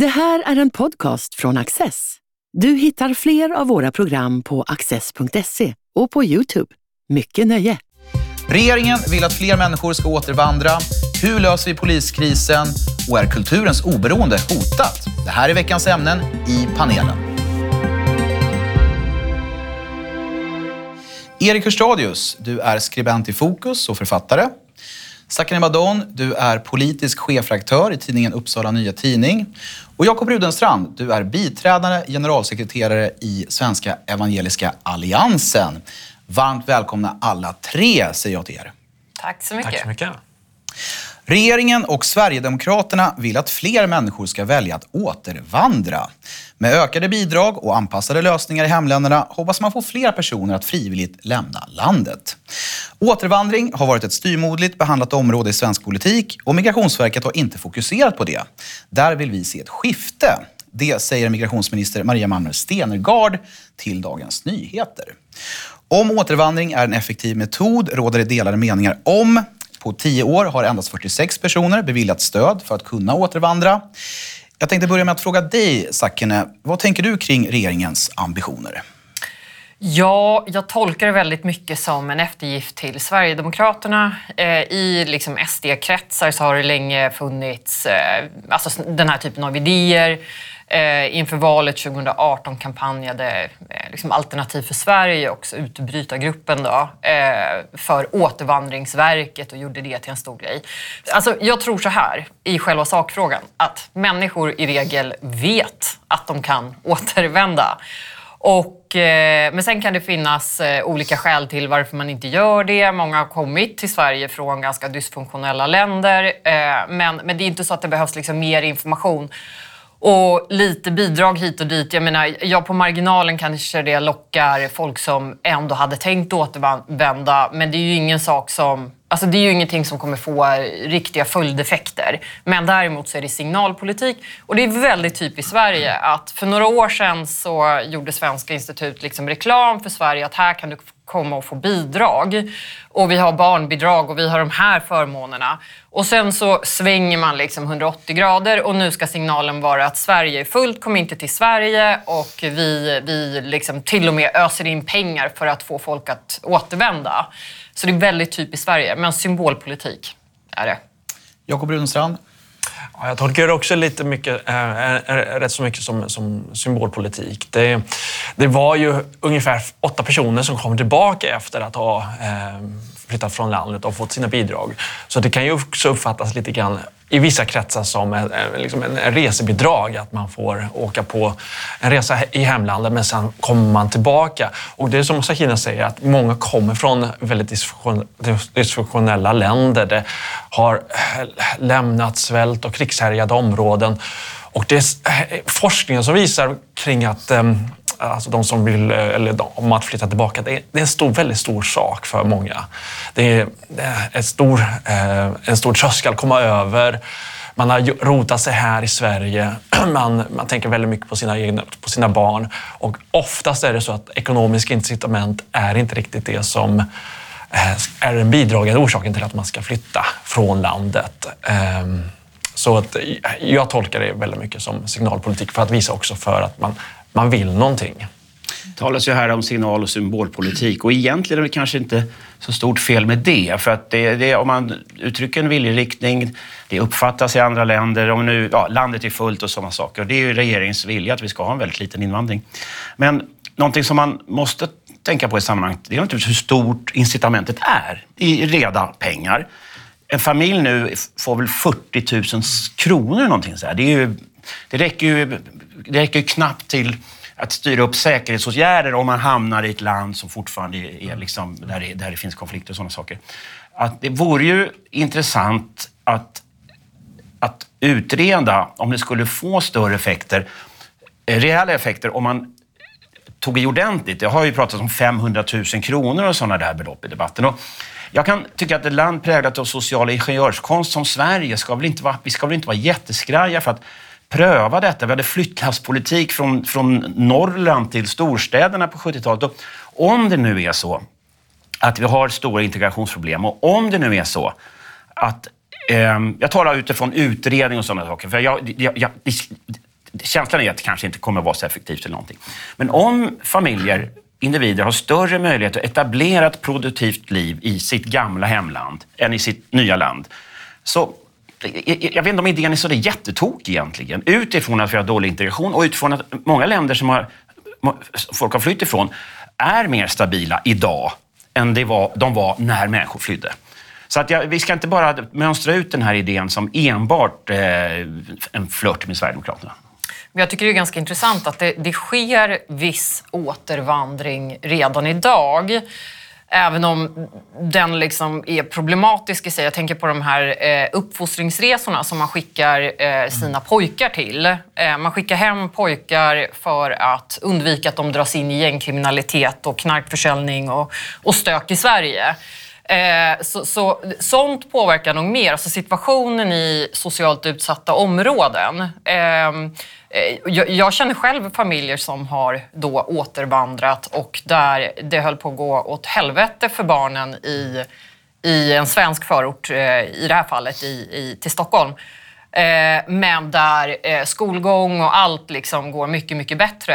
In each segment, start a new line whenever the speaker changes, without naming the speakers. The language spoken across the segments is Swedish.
Det här är en podcast från Access. Du hittar fler av våra program på access.se och på Youtube. Mycket nöje!
Regeringen vill att fler människor ska återvandra. Hur löser vi poliskrisen? Och är kulturens oberoende hotat? Det här är veckans ämnen i panelen. Erik Hörstadius, du är skribent i Fokus och författare. Sakine Badon, du är politisk chefredaktör i tidningen Uppsala Nya Tidning. Och Jakob Rudenstrand, du är biträdande generalsekreterare i Svenska Evangeliska Alliansen. Varmt välkomna alla tre, säger jag till er.
Tack så mycket.
Tack så mycket.
Regeringen och Sverigedemokraterna vill att fler människor ska välja att återvandra. Med ökade bidrag och anpassade lösningar i hemländerna hoppas man få fler personer att frivilligt lämna landet. Återvandring har varit ett styrmodligt behandlat område i svensk politik och Migrationsverket har inte fokuserat på det. Där vill vi se ett skifte. Det säger migrationsminister Maria Malmer Stenergard till Dagens Nyheter. Om återvandring är en effektiv metod råder det delade meningar om. På tio år har endast 46 personer beviljats stöd för att kunna återvandra. Jag tänkte börja med att fråga dig, Sakine. Vad tänker du kring regeringens ambitioner?
Ja, jag tolkar det väldigt mycket som en eftergift till Sverigedemokraterna. Eh, I liksom SD-kretsar så har det länge funnits eh, alltså den här typen av idéer. Eh, inför valet 2018 kampanjade eh, liksom Alternativ för Sverige och utbrytargruppen då, eh, för återvandringsverket och gjorde det till en stor grej. Alltså, jag tror så här, i själva sakfrågan, att människor i regel vet att de kan återvända. Och, eh, men sen kan det finnas eh, olika skäl till varför man inte gör det. Många har kommit till Sverige från ganska dysfunktionella länder. Eh, men, men det är inte så att det behövs liksom mer information. Och lite bidrag hit och dit. Jag menar, jag på marginalen kanske det lockar folk som ändå hade tänkt återvända. Men det är ju ingen sak som... Alltså det är ju ingenting som kommer få riktiga följdeffekter. Men däremot så är det signalpolitik. Och det är väldigt typiskt Sverige att för några år sedan så gjorde Svenska institut liksom reklam för Sverige att här kan du komma och få bidrag. Och vi har barnbidrag och vi har de här förmånerna. Och sen så svänger man liksom 180 grader och nu ska signalen vara att Sverige är fullt, kom inte till Sverige och vi, vi liksom till och med öser in pengar för att få folk att återvända. Så det är väldigt typiskt Sverige, men symbolpolitik är det.
Jakob Runstrand,
Ja, jag tolkar det också lite mycket, äh, rätt så mycket som, som symbolpolitik. Det, det var ju ungefär åtta personer som kom tillbaka efter att ha äh, flyttat från landet och fått sina bidrag. Så det kan ju också uppfattas lite grann i vissa kretsar som liksom en, liksom en resebidrag, att man får åka på en resa i hemlandet men sen kommer man tillbaka. Och det är som Sakina säger, att många kommer från väldigt dysfunktionella länder. Det har lämnat svält och krigshärjade områden. Och det är forskningen som visar kring att ehm, alltså de som vill, eh, eller om att flytta tillbaka, det är, en stor, väldigt stor sak för många. Det är, ett stor, eh, en stor tröskel att komma över. Man har rotat sig här i Sverige. Man, man tänker väldigt mycket på sina, egna, på sina barn. Och oftast är det så att ekonomiska incitament är inte riktigt det som eh, är den bidragande orsaken till att man ska flytta från landet. Ehm, så att jag tolkar det väldigt mycket som signalpolitik för att visa också för att man man vill någonting.
Det talas ju här om signal och symbolpolitik och egentligen är det kanske inte så stort fel med det. För att det, det, om man uttrycker en viljeriktning, det uppfattas i andra länder, om nu ja, landet är fullt och sådana saker. Och det är ju regeringens vilja att vi ska ha en väldigt liten invandring. Men någonting som man måste tänka på i sammanhanget, det är naturligtvis hur stort incitamentet är i reda pengar. En familj nu får väl 40 000 kronor någonting så här. Det, är ju, det räcker ju det räcker ju knappt till att styra upp säkerhetsåtgärder om man hamnar i ett land som fortfarande är liksom, där, det, där det finns konflikter och sådana saker. Att det vore ju intressant att, att utreda om det skulle få större effekter, eh, reella effekter, om man tog i ordentligt. Det har ju pratats om 500 000 kronor och sådana där belopp i debatten. Och jag kan tycka att ett land präglat av social ingenjörskonst som Sverige ska väl inte vara, vi ska väl inte vara jätteskraja för att pröva detta. Vi hade flyttlasspolitik från, från Norrland till storstäderna på 70-talet. Om det nu är så att vi har stora integrationsproblem och om det nu är så att eh, jag talar utifrån utredning och sådana saker. För jag, jag, jag, känslan är att det kanske inte kommer att vara så effektivt eller någonting. Men om familjer individer har större möjlighet att etablera ett produktivt liv i sitt gamla hemland än i sitt nya land. Så jag vet inte om idén är så jättetokig egentligen. Utifrån att vi har dålig integration och utifrån att många länder som har, folk har flytt ifrån är mer stabila idag än det var, de var när människor flydde. Så att jag, vi ska inte bara mönstra ut den här idén som enbart eh, en flört med Sverigedemokraterna.
Jag tycker det är ganska intressant att det, det sker viss återvandring redan idag. Även om den liksom är problematisk i sig. Jag tänker på de här eh, uppfostringsresorna som man skickar eh, sina pojkar till. Eh, man skickar hem pojkar för att undvika att de dras in i gängkriminalitet och knarkförsäljning och, och stök i Sverige. Eh, så, så, sånt påverkar nog mer, alltså situationen i socialt utsatta områden. Eh, Eh, jag, jag, känner själv familjer som har då återvandrat och där det höll på att gå åt helvete för barnen i, i en svensk förort, eh, i det här fallet i, i till Stockholm. Eh, men där skolgång och allt liksom går mycket, mycket bättre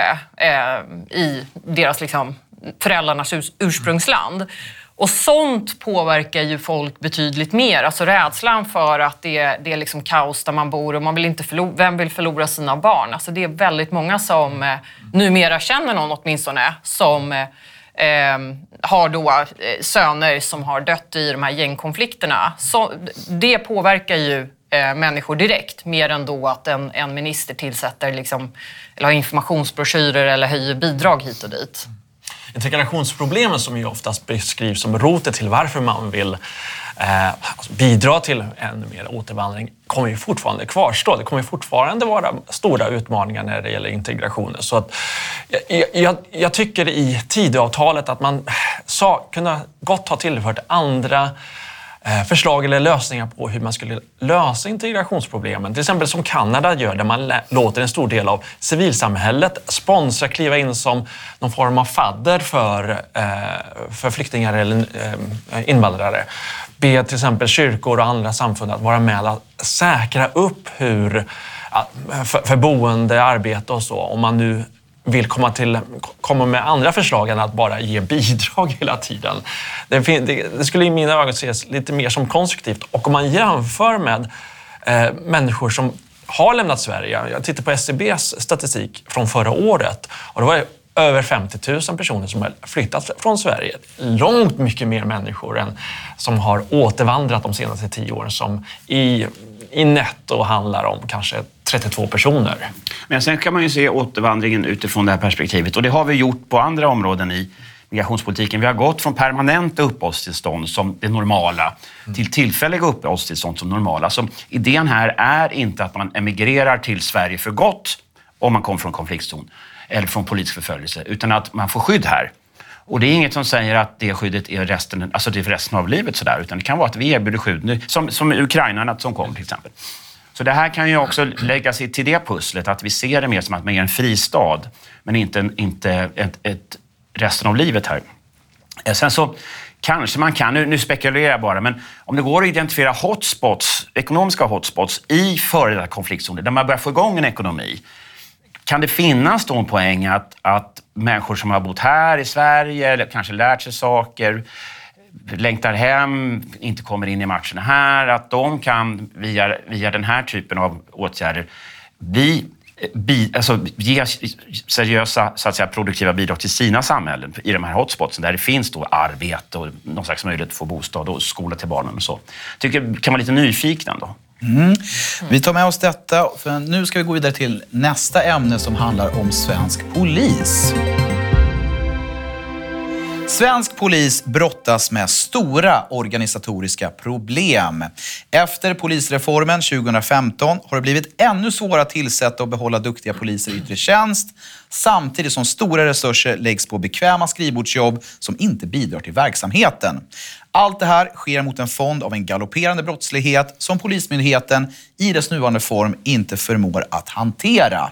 i deras liksom, föräldrarnas ursprungsland. Och sånt påverkar ju folk betydligt mer. Alltså rädslan för att det, är, det är liksom kaos där man bor och man vill inte förlora, vem vill förlora sina barn? Alltså det är väldigt många som eh, numera känner någon åtminstone som eh, ehm, har då eh, söner som har dött i de här gängkonflikterna. Så det påverkar ju eh, människor direkt, mer än då att en, en minister tillsätter liksom, eller har informationsbroschyrer eller höjer bidrag hit och dit.
Integrationsproblemen som ju oftast beskrivs som roten till varför man vill eh, alltså bidra till ännu mer återvandring kommer ju fortfarande kvarstå. Det kommer fortfarande vara stora utmaningar när det gäller integrationen. Så att, jag, jag, jag tycker i Tidöavtalet att man sa, kunde gott ha tillfört andra Eh, förslag eller lösningar på hur man skulle lösa integrationsproblemen. Till exempel som Kanada gör, där man låter en stor del av civilsamhället sponsra, kliva in som någon form av fadder för, eh, för flyktingar eller eh, invandrare. Be till exempel kyrkor och andra samfund att vara med och säkra upp hur för, för boende, arbete och så. Om man nu vill komma, till, komma med andra förslag än att bara ge bidrag hela tiden. Det, det, skulle i mina ögon ses lite mer som konstruktivt. Och om man jämför med eh, människor som har lämnat Sverige. Jag tittar på SCBs statistik från förra året och det var över 50 000 personer som har flyttat från Sverige. Långt mycket mer människor än som har återvandrat de senaste tio åren som i, i netto handlar om kanske 32 personer.
Men sen kan man ju se återvandringen utifrån det här perspektivet och det har vi gjort på andra områden i migrationspolitiken. Vi har gått från permanenta uppehållstillstånd som det normala till tillfälliga uppehållstillstånd som normala. Så idén här är inte att man emigrerar till Sverige för gott om man kommer från konfliktzon eller från politisk förföljelse, utan att man får skydd här. Och det är inget som säger att det skyddet är resten, alltså det är för resten av livet, sådär, utan det kan vara att vi erbjuder skydd, som, som ukrainarna som kom till exempel. Så det här kan ju också lägga sig till det pusslet, att vi ser det mer som att man är en fristad, men inte, inte ett, ett resten av livet här. Eh, sen så kanske man kan, nu, nu spekulerar jag bara, men om det går att identifiera hotspots, ekonomiska hotspots i före detta konfliktzoner, där man börjar få igång en ekonomi, kan det finnas då en poäng att, att människor som har bott här i Sverige, eller kanske lärt sig saker, längtar hem, inte kommer in i matcherna här, att de kan via, via den här typen av åtgärder bli bi, alltså, ge seriösa, så att säga, produktiva bidrag till sina samhällen i de här hotspotsen där det finns då arbete och någon slags möjlighet att få bostad och skola till barnen och så. Tycker kan vara lite nyfikna ändå.
Mm. Vi tar med oss detta, för nu ska vi gå vidare till nästa ämne som handlar om svensk polis. Svensk polis brottas med stora organisatoriska problem. Efter polisreformen 2015 har det blivit ännu svårare att tillsätta och behålla duktiga poliser i yttre tjänst samtidigt som stora resurser läggs på bekväma skrivbordsjobb som inte bidrar till verksamheten. Allt det här sker mot en fond av en galopperande brottslighet som Polismyndigheten i dess nuvarande form inte förmår att hantera.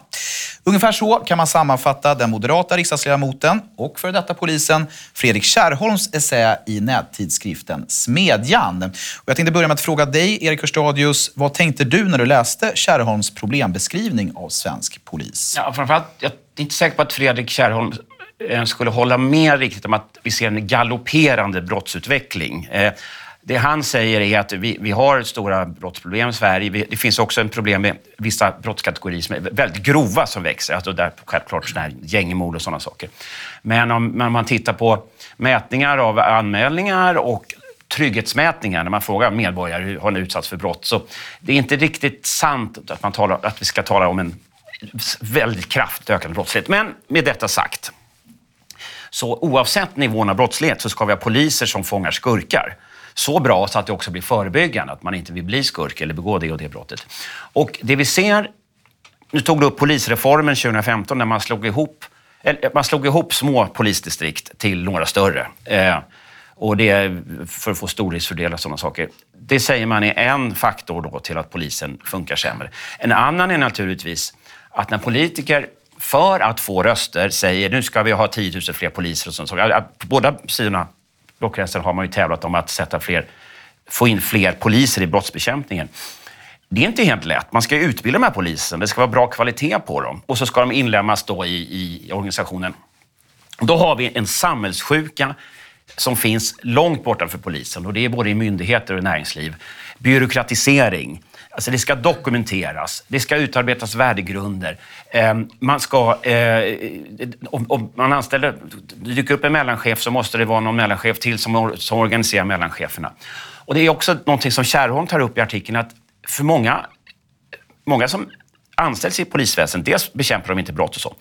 Ungefär så kan man sammanfatta den moderata riksdagsledamoten och före detta polisen Fredrik Kärrholms essä i nättidskriften Smedjan. Och jag tänkte börja med att fråga dig, Erik Hörstadius, vad tänkte du när du läste Kärrholms problembeskrivning av svensk polis?
Ja, framförallt, jag är inte säker på att Fredrik Kärrholm skulle hålla med riktigt om att vi ser en galopperande brottsutveckling. Eh, det han säger är att vi, vi har stora brottsproblem i Sverige. det finns också en problem med vissa brottskategorier som är väldigt grova som växer. Alltså där självklart sådana här gängmord och sådana saker. Men om, om man tittar på mätningar av anmälningar och trygghetsmätningar när man frågar medborgare hur har ni utsatts för brott. Så det är inte riktigt sant att, man talar, att vi ska tala om en väldigt kraftigt ökande brottslighet. Men med detta sagt, så oavsett nivån av brottslighet så ska vi ha poliser som fångar skurkar så bra så att det också blir förebyggande, att man inte vill bli skurk eller begå det och det brottet. Och det vi ser, nu tog du upp polisreformen 2015 när man slog ihop, man slog ihop små polisdistrikt till några större. Eh, och det är för att få storleksfördelar och sådana saker. Det säger man är en faktor då till att polisen funkar sämre. En annan är naturligtvis att när politiker för att få röster säger nu ska vi ha 10 000 fler poliser och sånt. På båda sidorna blockgränsen har man ju tävlat om att sätta fler, få in fler poliser i brottsbekämpningen. Det är inte helt lätt. Man ska utbilda de här poliserna. Det ska vara bra kvalitet på dem. Och så ska de inlemmas då i, i organisationen. Då har vi en samhällssjuka som finns långt bortanför polisen. Och det är både i myndigheter och i näringsliv. Byråkratisering. Alltså det ska dokumenteras, det ska utarbetas värdegrunder. Ehm, man ska, eh, om man anställer, det dyker upp en mellanchef så måste det vara någon mellanchef till som, som organiserar mellancheferna. Och det är också någonting som Kärrholm tar upp i artikeln att för många, många som anställs i polisväsendet, dels bekämpar de inte brott och så,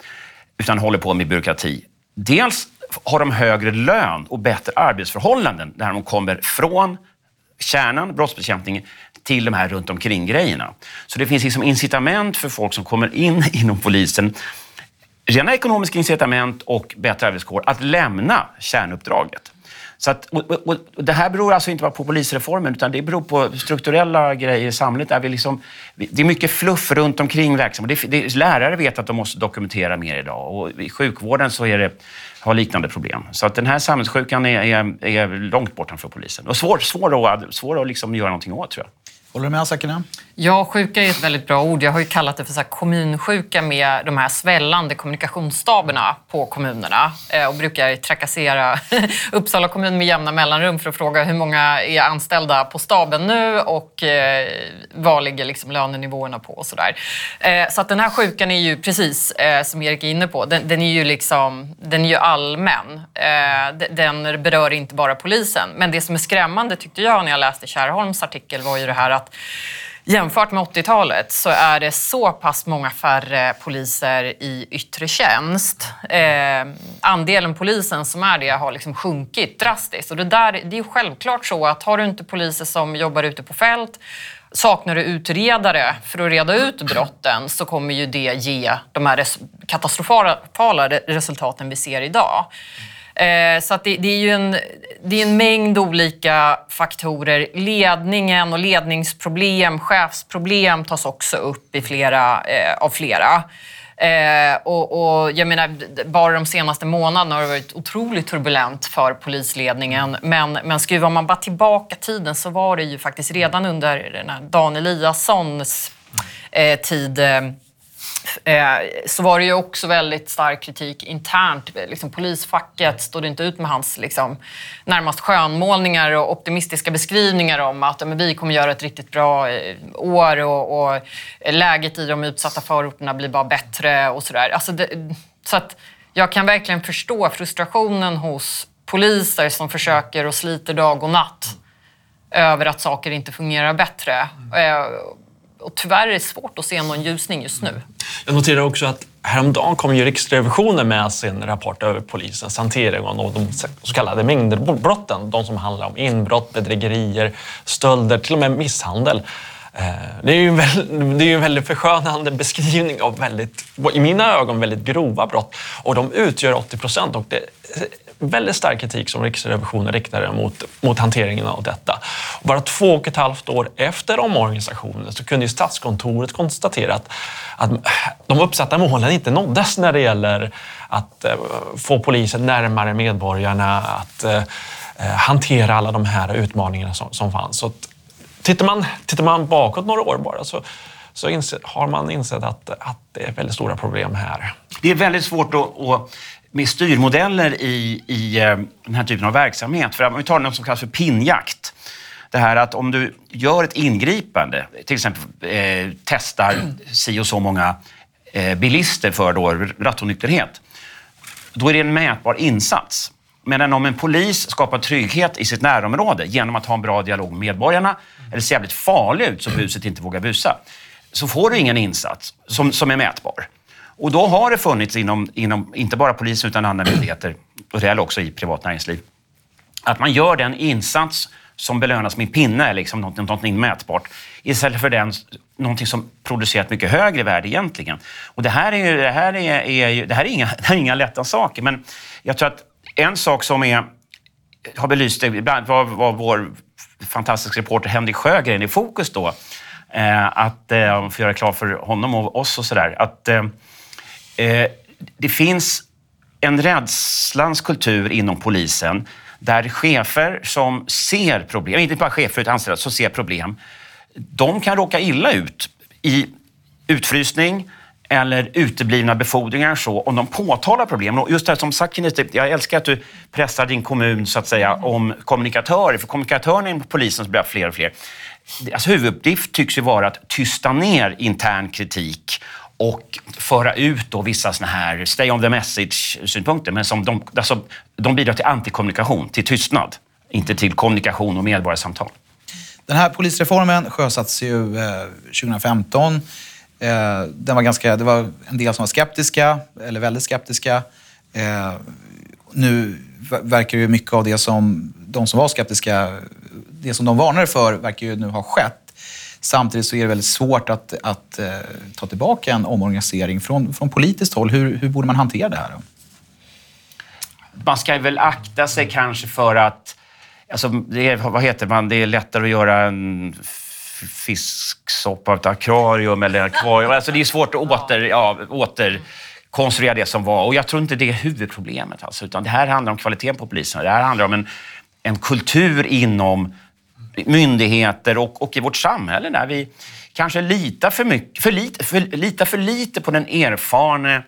utan håller på med byråkrati. Dels har de högre lön och bättre arbetsförhållanden när de kommer från kärnan, brottsbekämpningen, till de här runt omkring grejerna. Så det finns liksom incitament för folk som kommer in inom polisen, rena ekonomiska incitament och bättre arbetsvillkor, att lämna kärnuppdraget. Så att, och, och, och, det här beror alltså inte bara på polisreformen, utan det beror på strukturella grejer i samhället. Där vi liksom, det är mycket fluff runt omkring verksamheten. lärare vet att de måste dokumentera mer idag och i sjukvården så är det, har liknande problem. Så att den här samhällssjukan är, är, är långt bortanför polisen och svår, svår att, svår att liksom göra någonting åt, tror jag.
Håller du med Sakine?
Ja, sjuka är ett väldigt bra ord. Jag har ju kallat det för så kommunsjuka med de här svällande kommunikationsstaberna på kommunerna eh, och brukar trakassera Uppsala kommun med jämna mellanrum för att fråga hur många är anställda på staben nu och eh, vad ligger liksom lönenivåerna på och sådär. Eh, så att den här sjukan är ju precis eh, som Erik är inne på, den, den är ju liksom, den är ju allmän. Eh, den berör inte bara polisen. Men det som är skrämmande tyckte jag när jag läste Kärrholms artikel var ju det här att Jämfört med 80-talet så är det så pass många färre poliser i yttre tjänst. Eh, andelen polisen som är det har liksom sjunkit drastiskt. Och det, där, det är självklart så att har du inte poliser som jobbar ute på fält Saknar du utredare för att reda ut brotten så kommer ju det ge de här katastrofala resultaten vi ser idag. Eh, så att det, det, är ju en, det är en mängd olika faktorer. Ledningen och ledningsproblem, chefsproblem tas också upp i flera, eh, av flera. Eh, och, och, jag menar, bara de senaste månaderna har det varit otroligt turbulent för polisledningen. Men, men skruvar man bara tillbaka tiden så var det ju faktiskt redan under den här Dan Eliassons eh, tid eh, Eh, så var det ju också väldigt stark kritik internt. Liksom, polisfacket stod inte ut med hans liksom, närmast skönmålningar och optimistiska beskrivningar om att men, vi kommer göra ett riktigt bra eh, år och, och läget i de utsatta förorterna blir bara bättre och sådär. Alltså så att jag kan verkligen förstå frustrationen hos poliser som försöker och sliter dag och natt över att saker inte fungerar bättre. Mm. Och tyvärr är det svårt att se någon ljusning just nu.
Jag noterar också att häromdagen kom ju Riksrevisionen med sin rapport över polisens hantering av de så kallade mängdbrotten. De som handlar om inbrott, bedrägerier, stölder, till och med misshandel. Eh, det är ju en väldigt, det är en väldigt förskönande beskrivning av väldigt, i mina ögon väldigt grova brott. Och de utgör 80 procent. Och det väldigt stark kritik som Riksrevisionen riktade mot, mot hanteringen av detta. Och bara två och ett halvt år efter omorganisationen så kunde ju Statskontoret konstatera att, att de uppsatta målen inte nåddes när det gäller att eh, få polisen närmare medborgarna, att eh, eh hantera alla de här utmaningarna som, som fanns. Så att, tittar, man, tittar man bakåt några år bara så så har man insett att, att det är väldigt stora problem här.
Det är väldigt svårt att, att med styrmodeller i, i eh, den här typen av verksamhet. För om vi tar något som kallas för pinnjakt. Det här att om du gör ett ingripande, till exempel eh, testar si och så många eh, bilister för då rattonykterhet, då är det en mätbar insats. Men om en polis skapar trygghet i sitt närområde genom att ha en bra dialog med medborgarna, eller ser jävligt farlig ut så buset inte vågar busa, så får du ingen insats som, som är mätbar. Och då har det funnits inom, inom inte bara polisen utan andra myndigheter, och det gäller också i privat näringsliv, att man gör den insats som belönas med en pinne, liksom något, någonting mätbart, istället för den, någonting som producerar ett mycket högre värde egentligen. Och det här är, ju, det här är, är, det här är, inga, det här är inga lätta saker, men jag tror att en sak som är, har belyst det, ibland var, var vår fantastiska reporter Henrik Sjögren i fokus då, Eh, att, eh, för att göra klart för honom och oss och sådär, att eh, Eh, det finns en rädslans kultur inom polisen där chefer som ser problem, inte bara chefer utan anställda som ser problem, de kan råka illa ut i utfrysning eller uteblivna befordringar så, om de påtalar problem. Och just det här som sagt, jag älskar att du pressar din kommun så att säga om kommunikatörer, för kommunikatörerna inom polisen blir fler och fler. Alltså huvuduppgift tycks ju vara att tysta ner intern kritik och föra ut då vissa såna här stay on the message-synpunkter, men som de, alltså, de bidrar till antikommunikation, till tystnad, inte till kommunikation och medborgarsamtal.
Den här polisreformen sjösattes ju eh, 2015. Eh, den var ganska, det var en del som var skeptiska, eller väldigt skeptiska. Eh, nu verkar ju mycket av det som de som var skeptiska det som de varnade för verkar ju nu ha skett. Samtidigt så är det väldigt svårt att, att eh, ta tillbaka en omorganisering från, från politiskt håll. Hur, hur borde man hantera det här? Då?
Man ska väl akta sig kanske för att... Alltså, det är, vad heter man? Det är lättare att göra en fisksoppa av ett akvarium eller akvarium. Alltså, det är svårt att åter, ja, åter konstruera det som var. Och jag tror inte det är huvudproblemet. Alltså, utan det här handlar om kvaliteten på polisen. Det här handlar om en, en kultur inom myndigheter och, och i vårt samhälle där vi kanske litar för, mycket, för, lite, för, litar för lite på den erfarne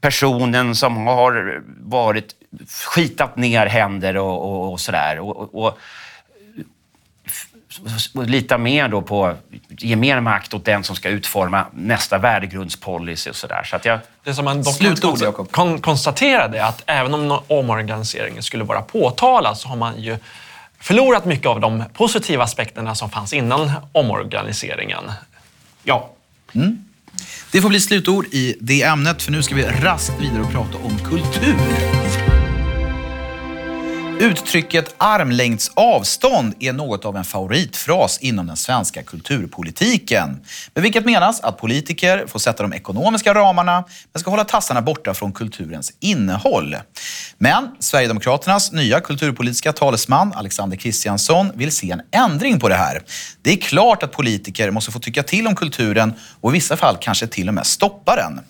personen som har varit skitat ner händer och, och, och sådär. Och, och, och lita mer då på, ge mer makt åt den som ska utforma nästa värdegrundspolicy och sådär. Så att jag...
Det som man dock kon konstaterade är att även om omorganiseringen skulle vara påtalad så har man ju förlorat mycket av de positiva aspekterna som fanns innan omorganiseringen.
Ja. Mm. Det får bli slutord i det ämnet, för nu ska vi raskt vidare och prata om kultur. Uttrycket armlängds avstånd är något av en favoritfras inom den svenska kulturpolitiken. Med vilket menas att politiker får sätta de ekonomiska ramarna men ska hålla tassarna borta från kulturens innehåll. Men Sverigedemokraternas nya kulturpolitiska talesman Alexander Kristiansson vill se en ändring på det här. Det är klart att politiker måste få tycka till om kulturen och i vissa fall kanske till och med stoppa den.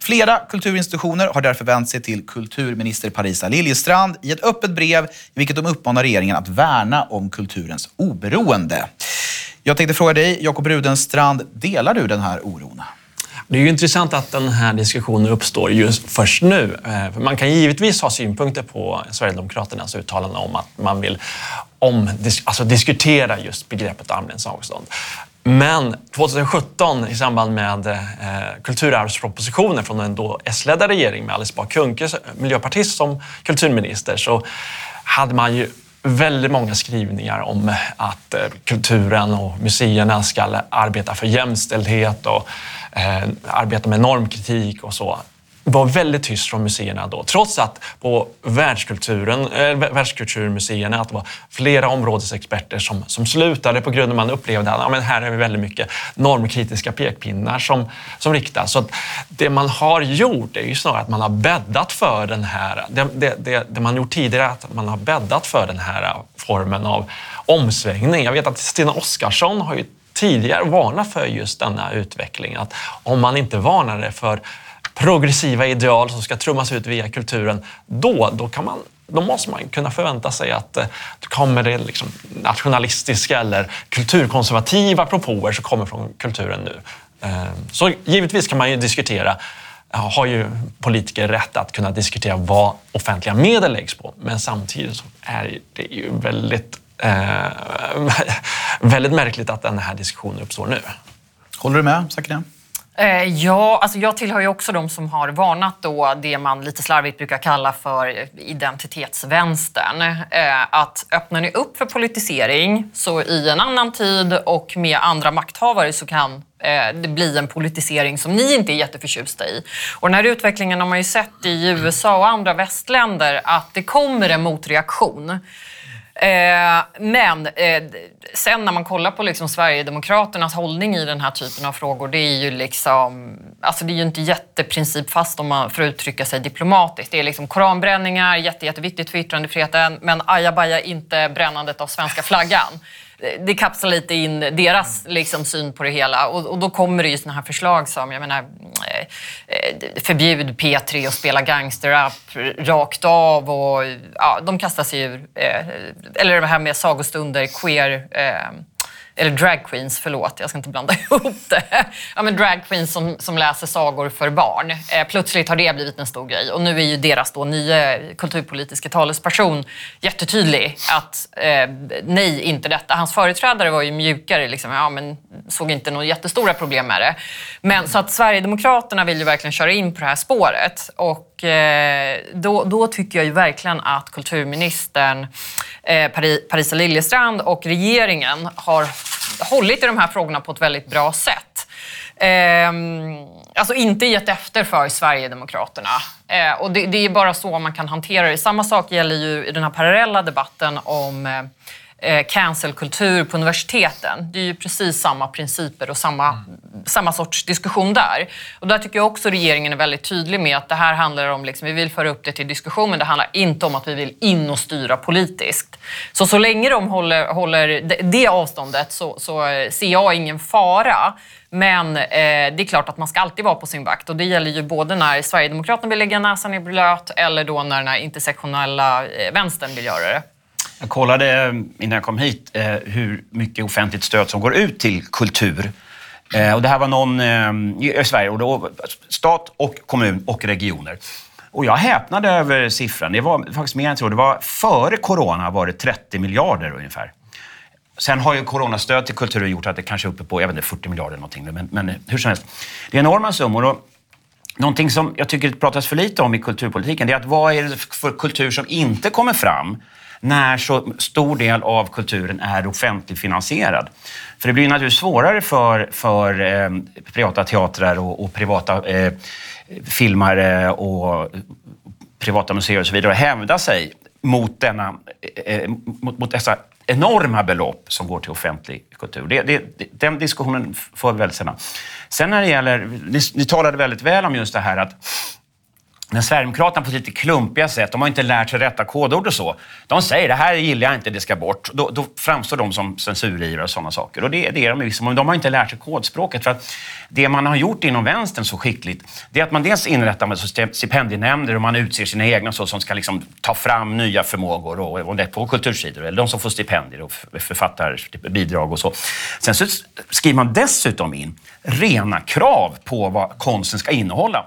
Flera kulturinstitutioner har därför vänt sig till kulturminister Parisa Liljestrand i ett öppet brev i vilket de uppmanar regeringen att värna om kulturens oberoende. Jag tänkte fråga dig, Jakob Rudenstrand, delar du den här oron?
Det är ju intressant att den här diskussionen uppstår just först nu. Eh, man kan givetvis ha synpunkter på Sverigedemokraternas uttalande om att man vill om, alltså diskutera just begreppet armlängds avstånd. Men 2017 i samband med eh, kulturarvspropositionen från en då S-ledda regering med Alice Bah Kuhnke, miljöpartist, som kulturminister så hade man ju väldigt många skrivningar om att eh, kulturen och museerna ska arbeta för jämställdhet och eh, arbeta med normkritik och så var väldigt tyst från museerna då. Trots att på världskulturen, äh, världskulturmuseerna att det var flera områdesexperter som, som slutade på grund av att man upplevde att ja, men här är det väldigt mycket normkritiska pekpinnar som, som riktas. Så det man har gjort är ju snarare att man har bäddat för den här, det, det, det, det man gjort tidigare är att man har bäddat för den här formen av omsvängning. Jag vet att Stina Oskarsson har ju tidigare varnat för just denna utveckling. Att om man inte varnade för progressiva ideal som ska trummas ut via kulturen, då, då, kan man, då måste man kunna förvänta sig att eh, det kommer det liksom nationalistiska eller kulturkonservativa propåer som kommer från kulturen nu. Eh, så givetvis kan man ju diskutera har ju politiker rätt att kunna diskutera vad offentliga medel läggs på. Men samtidigt så är det ju väldigt, eh, väldigt märkligt att den här diskussionen uppstår nu.
Håller du med, Sakine?
Eh, ja, alltså jag tillhör ju också de som har varnat då det man lite slarvigt brukar kalla för identitetsvänstern. Eh, att öppnar ni upp för politisering så i en annan tid och med andra makthavare så kan eh, det bli en politisering som ni inte är jätteförtjusta i. Och den här utvecklingen har man ju sett i USA och andra västländer att det kommer en motreaktion. Eh, men eh, sen när man kollar på liksom Sverigedemokraternas hållning i den här typen av frågor, det är ju liksom, alltså det är ju inte jätteprincipfast om man, för att uttrycka sig diplomatiskt. Det är liksom koranbränningar, jätte, jätteviktigt för yttrandefriheten, men ajabaja inte brännandet av svenska flaggan det kapslar lite in deras liksom, syn på det hela. Och, och då kommer det ju såna här förslag som, jag menar, eh, eh, förbjud P3 att spela gangsterrap rakt av och ja, de kastar sig ur. Eh, eller det här med sagostunder, queer eh, eller drag queens, förlåt, jag ska inte blanda ihop det. Ja, men drag queens som, som läser sagor för barn. Eh, plötsligt har det blivit en stor grej och nu är ju deras då nya kulturpolitiska talesperson jättetydlig att eh, nej, inte detta. Hans företrädare var ju mjukare, liksom, ja, men såg inte några jättestora problem med det. Men så att Sverigedemokraterna vill ju verkligen köra in på det här spåret och eh, då, då tycker jag ju verkligen att kulturministern eh, Eh, Parisa Liljestrand och regeringen har hållit i de här frågorna på ett väldigt bra sätt. Ehm, alltså inte gett efter för Sverigedemokraterna. Eh, och det, är bara så man kan hantera det. Samma sak gäller ju i den här parallella debatten om eh, Eh, cancelkultur på universiteten. Det är ju precis samma principer och samma, mm. samma sorts diskussion där. Och där tycker jag också regeringen är väldigt tydlig med att det här handlar om, liksom, vi vill föra upp det till diskussion, men det handlar inte om att vi vill in och styra politiskt. Så så länge de håller, håller det avståndet så, så eh, ser jag ingen fara. Men eh, det är klart att man ska alltid vara på sin vakt och det gäller ju både när Sverigedemokraterna vill lägga näsan i blöt eller då när den här intersektionella eh, vänstern vill göra det.
Jag kollade eh, innan jag kom hit eh, hur mycket offentligt stöd som går ut till kultur. Eh, och det här var någon i Sverige, och då, stat och kommun och regioner. Och jag häpnade över siffran. Det var faktiskt mer än jag Det var före corona var det 30 miljarder ungefär. Sen har ju coronastöd till kulturen gjort att det kanske är uppe på jag vet inte, 40 miljarder någonting. Men, men hur som helst. Det är enorma summor. Och någonting som jag tycker det pratas för lite om i kulturpolitiken det är att vad är det för kultur som inte kommer fram när så stor del av kulturen är offentligfinansierad. För det blir naturligtvis svårare för, för eh, privata teatrar och, och privata eh, filmare och privata museer och så vidare att hävda sig mot, denna, eh, eh mot, mot dessa enorma belopp som går till offentlig kultur. Det, det, den diskussionen får vi väldigt sällan. Sen när det gäller, ni, ni talade väldigt väl om just det här att när Sverigedemokraterna på lite klumpiga sätt, de har inte lärt sig rätta kodord och så. De säger det här gillar jag inte, det ska bort. Då, då framstår de som censurivrare och sådana saker. Och det, det är de liksom, de har inte lärt sig kodspråket. För att det man har gjort inom vänstern så skickligt, det är att man dels inrättar med stipendienämnder och man utser sina egna så, som ska liksom ta fram nya förmågor och, om det på kultursidor, eller de som får stipendier och författarbidrag och så. Sen så skriver man dessutom in rena krav på vad konsten ska innehålla.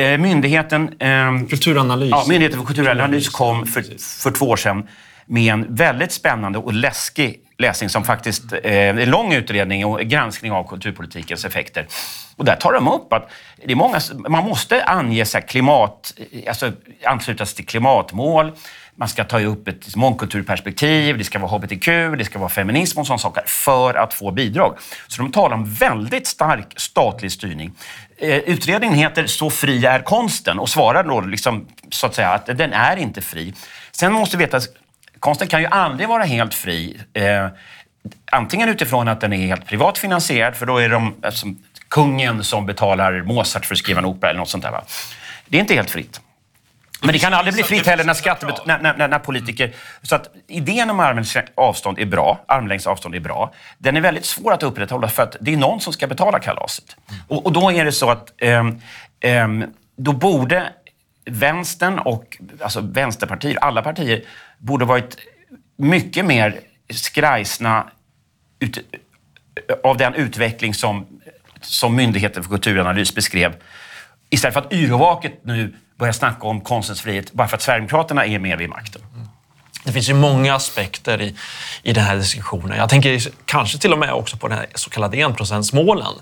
Eh, myndigheten, eh,
Kulturanalys.
Ja, Myndigheten för kulturanalys kom för, för två år sedan med en väldigt spännande och läskig läsning som faktiskt eh, en lång utredning och granskning av kulturpolitikens effekter. Och där tar de upp att det är många, man måste ange så klimat, alltså ansluta sig till klimatmål, man ska ta upp ett mångkulturperspektiv, det ska vara hbtq, det ska vara feminism och sådana saker för att få bidrag. Så de talar om väldigt stark statlig styrning. Eh, utredningen heter Så fri är konsten och svarar då liksom, så att säga att den är inte fri. Sen måste vi veta att konsten kan ju aldrig vara helt fri. Eh, antingen utifrån att den är helt privat finansierad, för då är de alltså, kungen som betalar Mozart för att skriva en opera eller något sånt där. Va? Det är inte helt fritt. Men det kan aldrig bli fritt heller när, skattebet- när, när, när politiker... Så att idén om armlängds avstånd är bra. Armlängds avstånd är bra. Den är väldigt svår att upprätthålla för att det är någon som ska betala kalaset. Och, och då är det så att ehm, ehm, då borde vänstern och alltså vänsterpartier, alla partier, borde varit mycket mer skrajsna ut, av den utveckling som, som Myndigheten för kulturanalys beskrev. Istället för att yrvaket nu börja snacka om konstens frihet bara för att Sverigedemokraterna är med vid makten.
Det finns ju många aspekter i, i den här diskussionen. Jag tänker kanske till och med också på den här så kallade enprocentsmålen.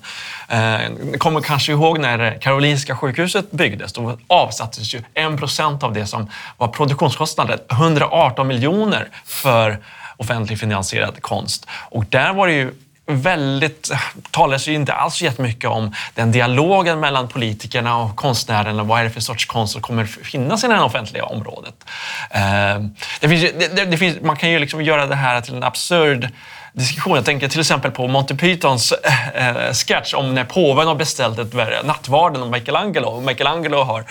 Eh, ni kommer kanske ihåg när Karolinska sjukhuset byggdes. Då avsattes ju en procent av det som var produktionskostnaden, 118 miljoner för offentligt finansierad konst. Och där var det ju väldigt, äh, talas ju inte alls jättemycket om den dialogen mellan politikerna och konstnärerna. Vad är det för sorts konst som kommer finnas i det offentliga området? Ehm, det finns, det, det finns, man kan ju liksom göra det här till en absurd diskussion. Jag tänker till exempel på Monty Pythons äh, äh, sketch om när påven har beställt ett nattvarden om Michelangelo. Och Michelangelo har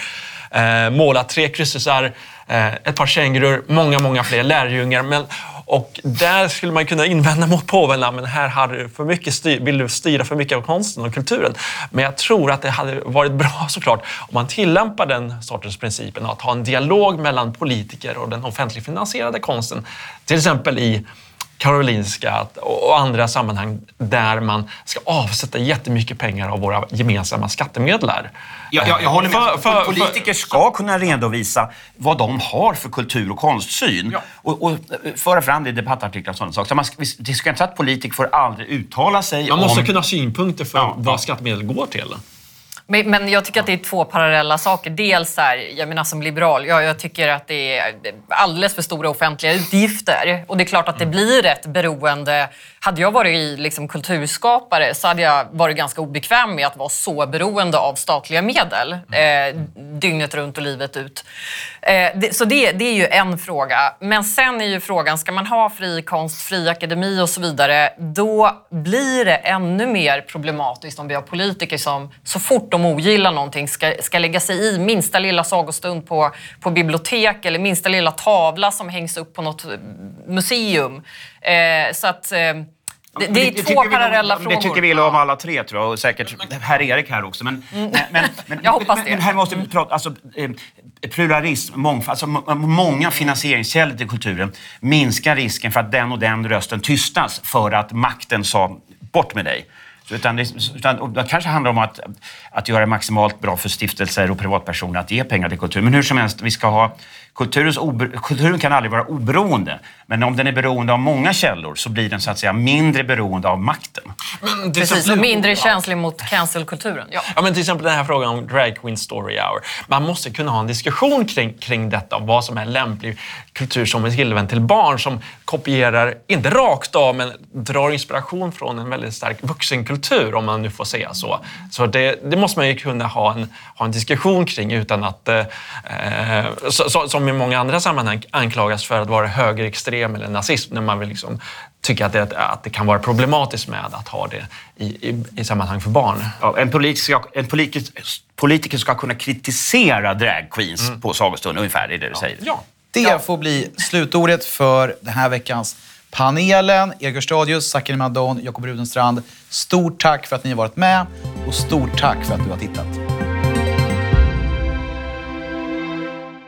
målat tre kryssisar, ett par kängurur, många, många fler lärjungar. Men, och där skulle man kunna invända mot påven, men här har du för mycket styr, vill du styra för mycket av konsten och kulturen. Men jag tror att det hade varit bra såklart om man tillämpar den sortens principen att ha en dialog mellan politiker och den offentligfinansierade konsten. Till exempel i Karolinska och andra sammanhang där man ska avsätta jättemycket pengar av våra gemensamma skattemedel.
Jag, jag, jag håller med. För, för, politiker ska kunna redovisa vad de har för kultur och konstsyn ja. och, och föra fram det i debattartiklar och sådana saker. Så man, det ska inte att politiker får aldrig uttala sig
Man måste
om...
kunna ha synpunkter för ja, vad skattemedel går till.
Men, men, jag tycker att det är två parallella saker. Dels här, jag menar som liberal, ja, jag tycker att det är alldeles för stora offentliga utgifter. Och det är klart att det blir ett beroende. Hade jag varit liksom kulturskapare så hade jag varit ganska obekväm med att vara så beroende av statliga medel eh, dygnet runt och livet ut. Eh, så det, det är ju en fråga. Men sen är ju frågan, ska man ha fri konst, fri akademi och så vidare, då blir det ännu mer problematiskt om vi har politiker som så fort de ogillar någonting ska, ska lägga sig i minsta lilla sagostund på, på bibliotek eller minsta lilla tavla som hängs upp på något museum. Eh, så att... Eh, det, det, är det, två parallella
om,
frågor.
Det tycker vi om alla tre, tror jag. Och säkert herr Erik här också. Men,
mm. men, men, jag hoppas det.
Men här måste vi prata... Alltså, eh, pluralism, mångfald, alltså många finansieringskällor till kulturen minskar risken för att den och den rösten tystas för att makten sa bort med dig. Utan det, utan det kanske handlar om att, att göra maximalt bra för stiftelser och privatpersoner att ge pengar till kultur. Men hur som helst, vi ska ha kulturens kulturen kan aldrig vara oberoende. Men om den är beroende av många källor så blir den så att säga mindre beroende av makten.
Men Precis, och mindre känslig mot cancelkulturen. Ja.
ja, men till exempel den här frågan om Drag Queen Story Hour. Man måste kunna ha en diskussion kring, kring detta, vad som är lämplig kultur som är tillvänd till barn som kopierar, inte rakt av, men drar inspiration från en väldigt stark vuxenkultur, om man nu får säga så. Så det, det måste man ju kunna ha en, ha en diskussion kring utan att, eh, så, så, som i många andra sammanhang, anklagas för att vara högerextrem eller nazism när man vill liksom tycka att det, att det kan vara problematiskt med att ha det i, i, i sammanhang för barn.
Ja, en, politiker, en politiker, politiker ska kunna kritisera dragqueens mm. på sagostund, ungefär, det är det du
ja.
säger?
Ja. Det ja. får bli slutordet för den här veckans panelen. Egor Stadius, Sakine Madon, Jakob Rudenstrand. Stort tack för att ni har varit med och stort tack för att du har tittat.